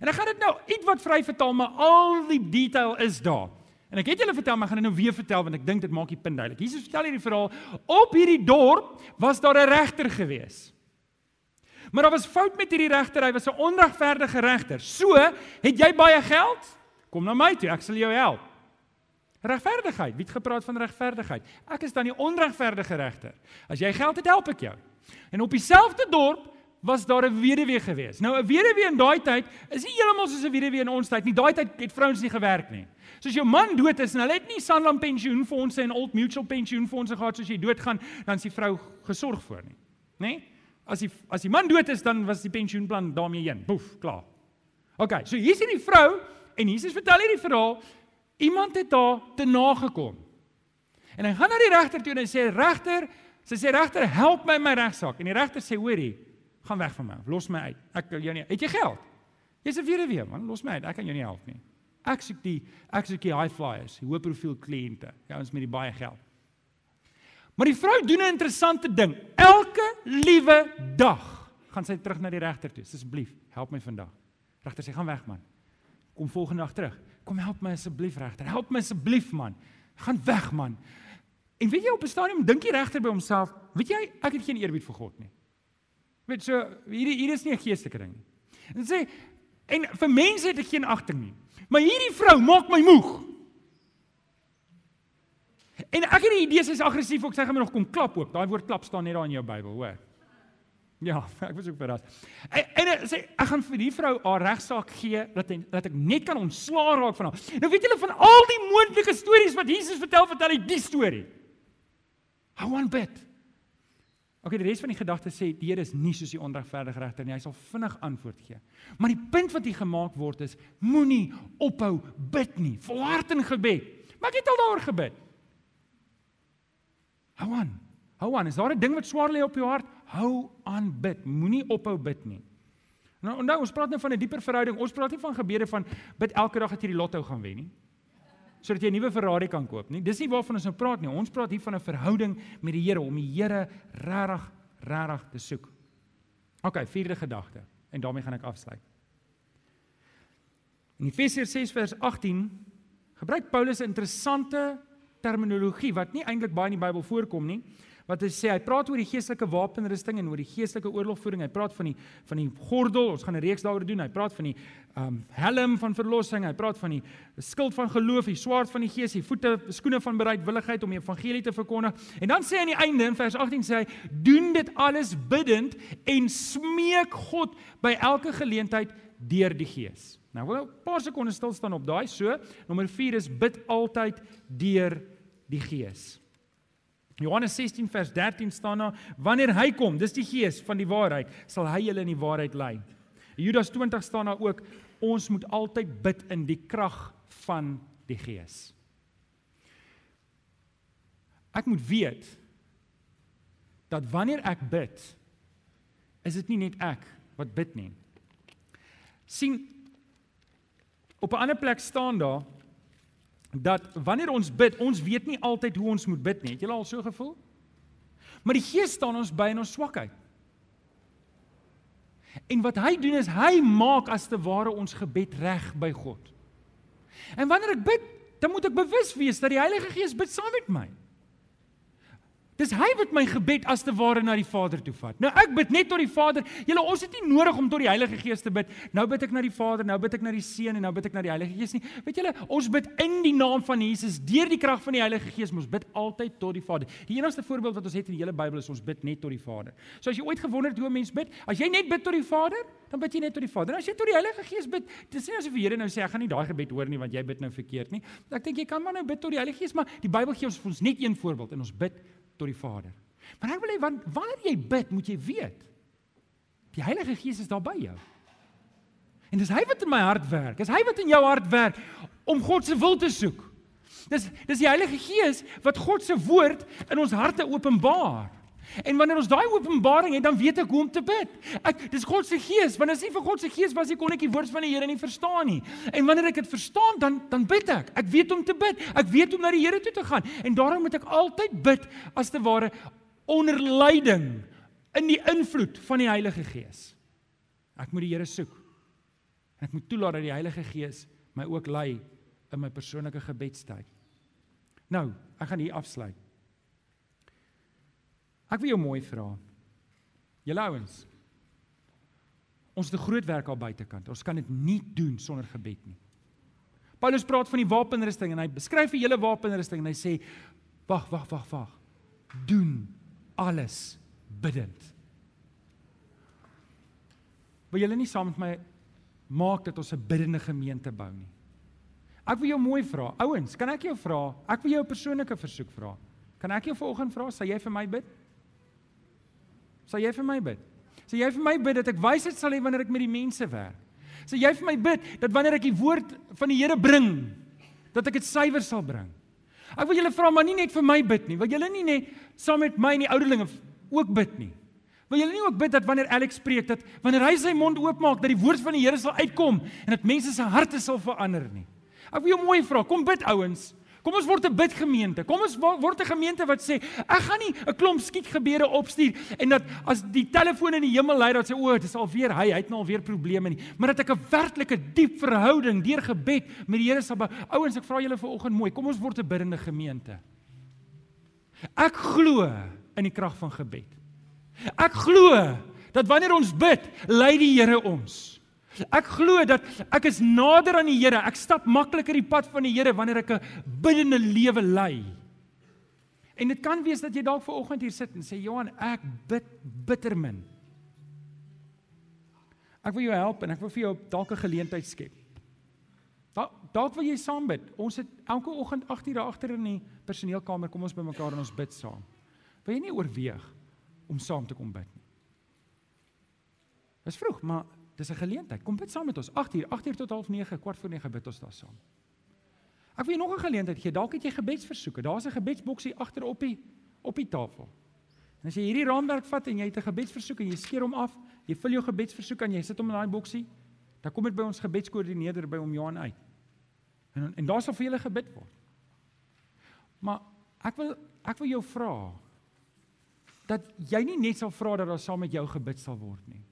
En ek gaan dit nou ietwat vry vertaal, maar al die detail is daar. En ek het julle vertel, maar ek gaan dit nou weer vertel want ek dink dit maak die punt duidelik. Jesus vertel hierdie verhaal op hierdie dorp was daar 'n regter gewees. Maar daar was fout met hierdie regter, hy was 'n onregverdige regter. So, het jy baie geld? Kom na my toe, ek sal jou help. Regverdigheid. Wie het gepraat van regverdigheid? Ek is dan die onregverdige regter. As jy geld het, help ek jou. En op dieselfde dorp was daar 'n weduwee gewees. Nou 'n weduwee in daai tyd is nie heeltemal soos 'n weduwee in ons tyd nie. Daai tyd het vrouens nie gewerk nie. So as jou man dood is en hulle het nie Sanlam pensioenfonde en Old Mutual pensioenfonde gehad soos jy doodgaan, dan is die vrou gesorg vir nie. Nê? Nee? As die as die man dood is, dan was die pensioenplan daarmee heen. Boef, klaar. OK, so hier is hierdie vrou en Jesus vertel hierdie verhaal Iemand het daar te nagekom. En hy gaan na die regter toe en hy sê regter, sy sê regter, help my my regsaak. En die regter sê hoorie, gaan weg van my, los my uit. Ek wil jou nie. Het jy geld? Jy's 'n weduwee man, los my uit. Ek kan jou nie help nie. Ek soek die ek soek die high flyers, die hoë profiel kliënte, ja, ons met die baie geld. Maar die vrou doen 'n interessante ding. Elke liewe dag gaan sy terug na die regter toe. Asseblief, help my vandag. Regter sê gaan weg man. Kom volgende dag terug. Kom help my asseblief regter. Help my asseblief man. Gaan weg man. En weet jy op 'n stadium dink jy regter by homself, weet jy ek het geen eerbied vir God nie. Weet so hierdie hier is nie 'n geestelike ding nie. En sê en vir mense het ek geen agting nie. Maar hierdie vrou maak my moeg. En ek het die idee sy's aggressief, ek sê gaan my nog kom klap ook. Daai woord klap staan net daar in jou Bybel, hoor. Ja, ek was ook verras. En, en sê ek gaan vir die vrou haar regsaak gee dat hy, dat ek net kan ontslaa raak van haar. Nou weet julle van al die moontlike stories wat Jesus vertel, vertel hy die storie. How one bit. Okay, die res van die gedagte sê die Here is nie soos die onregverdige regter nie. Hy sal vinnig antwoord gee. Maar die punt wat hier gemaak word is moenie ophou bid nie. Volhard in gebed. Maar ek het al daaroor gebid. How one. Hou aan, is daar 'n ding wat swaar lê op jou hart? Hou aan bid. Moenie ophou bid nie. Nou, nou ons praat nou van 'n dieper verhouding. Ons praat nie van gebede van bid elke dag dat jy die lotto gaan wen nie. Sodat jy 'n nuwe Ferrari kan koop nie. Dis nie waarvan ons nou praat nie. Ons praat hier van 'n verhouding met die Here om die Here regtig regtig te soek. OK, vierde gedagte en daarmee gaan ek afsluit. In Efesiërs 6 vers 18 gebruik Paulus 'n interessante terminologie wat nie eintlik baie in die Bybel voorkom nie wat hy sê, hy praat oor die geestelike wapenrusting en oor die geestelike oorlogvoering. Hy praat van die van die gordel. Ons gaan 'n reeks daaroor doen. Hy praat van die um helm van verlossing. Hy praat van die skild van geloof, die swaard van die gees, die voete, skoene van bereidwilligheid om die evangelie te verkondig. En dan sê hy aan die einde in vers 18 sê hy, doen dit alles bidtend en smeek God by elke geleentheid deur die gees. Nou wil 'n paar sekondes stil staan op daai so. Nommer 4 is bid altyd deur die gees. Johannes 16 vers 13 staan daar: Wanneer hy kom, dis die Gees van die waarheid, sal hy julle in die waarheid lei. Judas 20 staan daar ook: Ons moet altyd bid in die krag van die Gees. Ek moet weet dat wanneer ek bid, is dit nie net ek wat bid nie. sien op 'n ander plek staan daar dat wanneer ons bid, ons weet nie altyd hoe ons moet bid nie. Het julle al so gevoel? Maar die Gees staan ons by in ons swakheid. En wat hy doen is hy maak as te ware ons gebed reg by God. En wanneer ek bid, dan moet ek bewus wees dat die Heilige Gees bid saam met my. Dis hy wat my gebed as te ware na die Vader toe vat. Nou ek bid net tot die Vader. Julle ons het nie nodig om tot die Heilige Gees te bid. Nou bid ek na die Vader, nou bid ek na die Seun en nou bid ek na die Heilige Gees nie. Weet julle, ons bid in die naam van Jesus deur die krag van die Heilige Gees. Ons bid altyd tot die Vader. Die enigste voorbeeld wat ons het in die hele Bybel is ons bid net tot die Vader. So as jy ooit gewonder het hoe 'n mens bid, as jy net bid tot die Vader, dan bid jy net tot die Vader. En as jy tot die Heilige Gees bid, dis nie asof die Here nou sê ek gaan nie daai gebed hoor nie want jy bid nou verkeerd nie. Ek dink jy kan maar nou bid tot die Heilige Gees, maar die Bybel gee ons vir ons net een voorbeeld en ons bid tot die Vader. Maar ek wil hê want wanneer jy bid, moet jy weet die Heilige Gees is daar by jou. En dis hy wat in my hart werk. Dis hy wat in jou hart werk om God se wil te soek. Dis dis die Heilige Gees wat God se woord in ons harte openbaar. En wanneer ons daai openbaring het, dan weet ek hoe om te bid. Ek dis God se Gees, want as nie vir God se Gees was, ek kon ek die woord van die Here nie verstaan nie. En wanneer ek dit verstaan, dan dan bid ek. Ek weet om te bid. Ek weet om na die Here toe te gaan. En daarom moet ek altyd bid as te ware onder leiding in die invloed van die Heilige Gees. Ek moet die Here soek. Ek moet toelaat dat die Heilige Gees my ook lei in my persoonlike gebedstyd. Nou, ek gaan hier afsluit. Ek wil jou mooi vra. Julle ouens. Ons het 'n groot werk al buitekant. Ons kan dit nie doen sonder gebed nie. Paulus praat van die wapenrusting en hy beskryf die hele wapenrusting en hy sê: "Wag, wag, wag, wag. Doen alles bidtend." Wil julle nie saam met my maak dat ons 'n biddende gemeente bou nie? Ek wil jou mooi vra. Ouens, kan ek jou vra? Ek wil jou 'n persoonlike versoek vra. Kan ek jou vanoggend vra, sal jy vir my bid? Sal jy vir my bid? Sal jy vir my bid dat ek wysheid sal hê wanneer ek met die mense werk? Sal jy vir my bid dat wanneer ek die woord van die Here bring, dat ek dit suiwer sal bring? Ek wil julle vra maar nie net vir my bid nie. Wil julle nie net saam met my en die ouderlinge ook bid nie? Wil julle nie ook bid dat wanneer Alex preek dat wanneer hy sy mond oopmaak dat die woord van die Here sal uitkom en dat mense se harte sal verander nie? Ek wil jou mooi vra, kom bid ouens. Kom ons word 'n bidgemeente. Kom ons word 'n gemeente wat sê, ek gaan nie 'n klomp skietgebede opstuur en dat as die telefoon in die hemel lui dat sê o, dit is alweer hy, hy het nou alweer probleme nie, maar dat ek 'n werklike diep verhouding deur gebed met die Here sal bou. Ouens, ek vra julle vanoggend mooi, kom ons word 'n biddende gemeente. Ek glo in die krag van gebed. Ek glo dat wanneer ons bid, lei die Here ons. Ek glo dat ek is nader aan die Here. Ek stap makliker die pad van die Here wanneer ek 'n biddende lewe lei. En dit kan wees dat jy dalk ver oggend hier sit en sê Johan, ek bid bitter min. Ek wil jou help en ek wil vir jou dalk 'n geleentheid skep. Dalk dalk wil jy saam bid. Ons het elke oggend 8:00 daar agter in die personeelkamer kom ons bymekaar en ons bid saam. Wil jy nie oorweeg om saam te kom bid nie? Dis vroeg, maar Dis 'n geleentheid. Kom bid saam met ons. 8uur, 8uur tot 8:30, kwart voor 9 bid ons daar saam. Ek wil jou nog 'n geleentheid gee. Dalk het jy gebedsversoeke. Daar's 'n gebedsboksie agter op die op die tafel. En as jy hierdie raamwerk vat en jy het 'n gebedsversoek en jy skeer hom af, jy vul jou gebedsversoek en jy sit hom in daai boksie, dan kom dit by ons gebedskoördineerder by om Johan uit. En en daar sal vir julle gebid word. Maar ek wil ek wil jou vra dat jy nie net sal vra dat daar saam met jou gebid sal word nie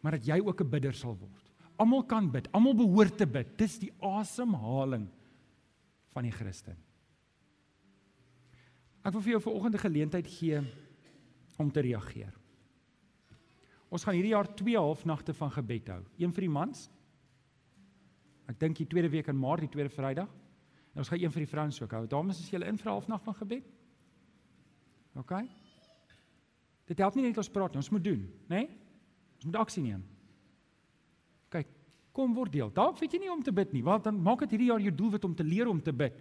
maar dat jy ook 'n bidder sal word. Almal kan bid, almal behoort te bid. Dis die asemhaling van die Christen. Ek wil vir jou vanoggend 'n geleentheid gee om te reageer. Ons gaan hierdie jaar 2 halfnagte van gebed hou. Een vir die mans. Ek dink die tweede week in Maart, die tweede Vrydag. En ons gaan een vir die vrouens ook hou. Dames, is julle in vir 'n halfnag van gebed? OK. Dit help nie net ons praat nie, ons moet doen, né? Nee? Ons moet aksie neem. Kyk, kom word deel. Dalk weet jy nie om te bid nie. Want dan maak dit hierdie jaar jou doelwit om te leer om te bid.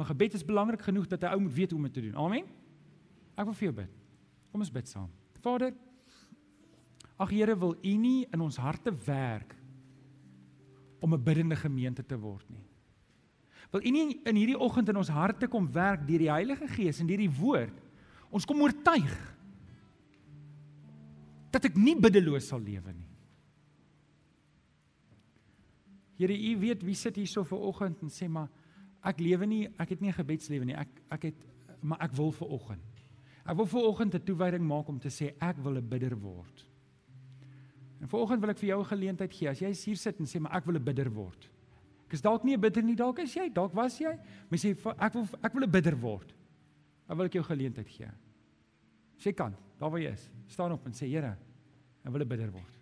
Want gebed is belangrik genoeg dat 'n ou moet weet hoe om dit te doen. Amen. Ek wil vir jou bid. Kom ons bid saam. Vader, ag Here, wil U nie in ons harte werk om 'n biddende gemeente te word nie. Wil U nie in hierdie oggend in ons harte kom werk deur die Heilige Gees en deur die woord ons kom oortuig dat ek nie biddeloos sal lewe nie. Here, U weet wie sit hier so ver oggend en sê maar ek lewe nie, ek het nie 'n gebedslewe nie. Ek ek het maar ek wil ver oggend. Ek wil ver oggend 'n toewyding maak om te sê ek wil 'n bidder word. En vanoggend wil ek vir jou 'n geleentheid gee. As jy hier sit en sê maar ek wil 'n bidder word. Ek is dalk nie 'n bidder nie, dalk is jy, dalk was jy. Maar sê ek wil ek wil 'n bidder word. Dan wil ek jou geleentheid gee. Sê kan, daar waar jy is, staan op en sê Here, ek wil 'n bidder word.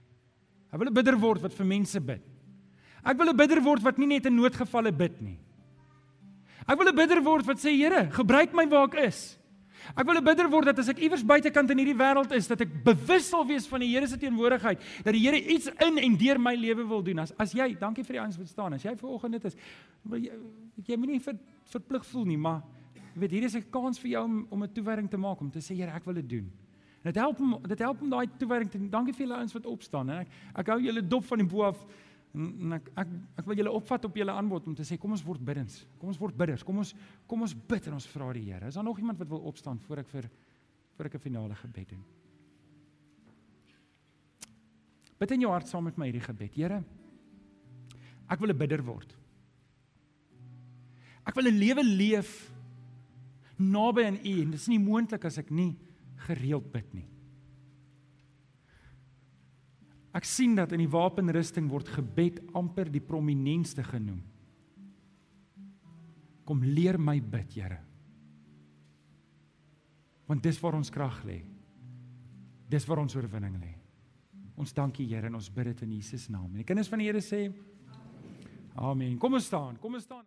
Ek wil 'n bidder word wat vir mense bid. Ek wil 'n bidder word wat nie net in noodgevalle bid nie. Ek wil 'n bidder word wat sê Here, gebruik my waar ek is. Ek wil 'n bidder word dat as ek iewers buitekant in hierdie wêreld is, dat ek bewus sal wees van die Here se teenwoordigheid, dat die Here iets in en deur my lewe wil doen. As as jy, dankie vir die ouens wat staan. As jy vanoggend dit is, wil jy jy moenie ver, verplig voel nie, maar weet hier is 'n kans vir jou om om 'n toewyding te maak om te sê Here, ek wil dit doen. Dit help om dit help om daai toewyding. Dankie vir julle ouens wat opstaan, hè. Ek ek hou julle dop van die bo af. En, en ek ek ek wil julle opvat op julle aanbod om te sê kom ons word biddens. Kom ons word bidders. Kom ons kom ons bid en ons vra die Here. Is daar nog iemand wat wil opstaan voor ek vir voor ek 'n finale gebed doen? Bid in jou hart saam met my hierdie gebed. Here, ek wil 'n bidder word. Ek wil 'n lewe leef naby aan U en dit is nie moontlik as ek nie gereeld bid nie. Ek sien dat in die wapenrusting word gebed amper die prominentste genoem. Kom leer my bid, Here. Want dis waar ons krag lê. Dis waar ons oorwinning lê. Ons dankie Here en ons bid dit in Jesus naam. En die kinders van die Here sê Amen. Kom ons staan. Kom ons staan.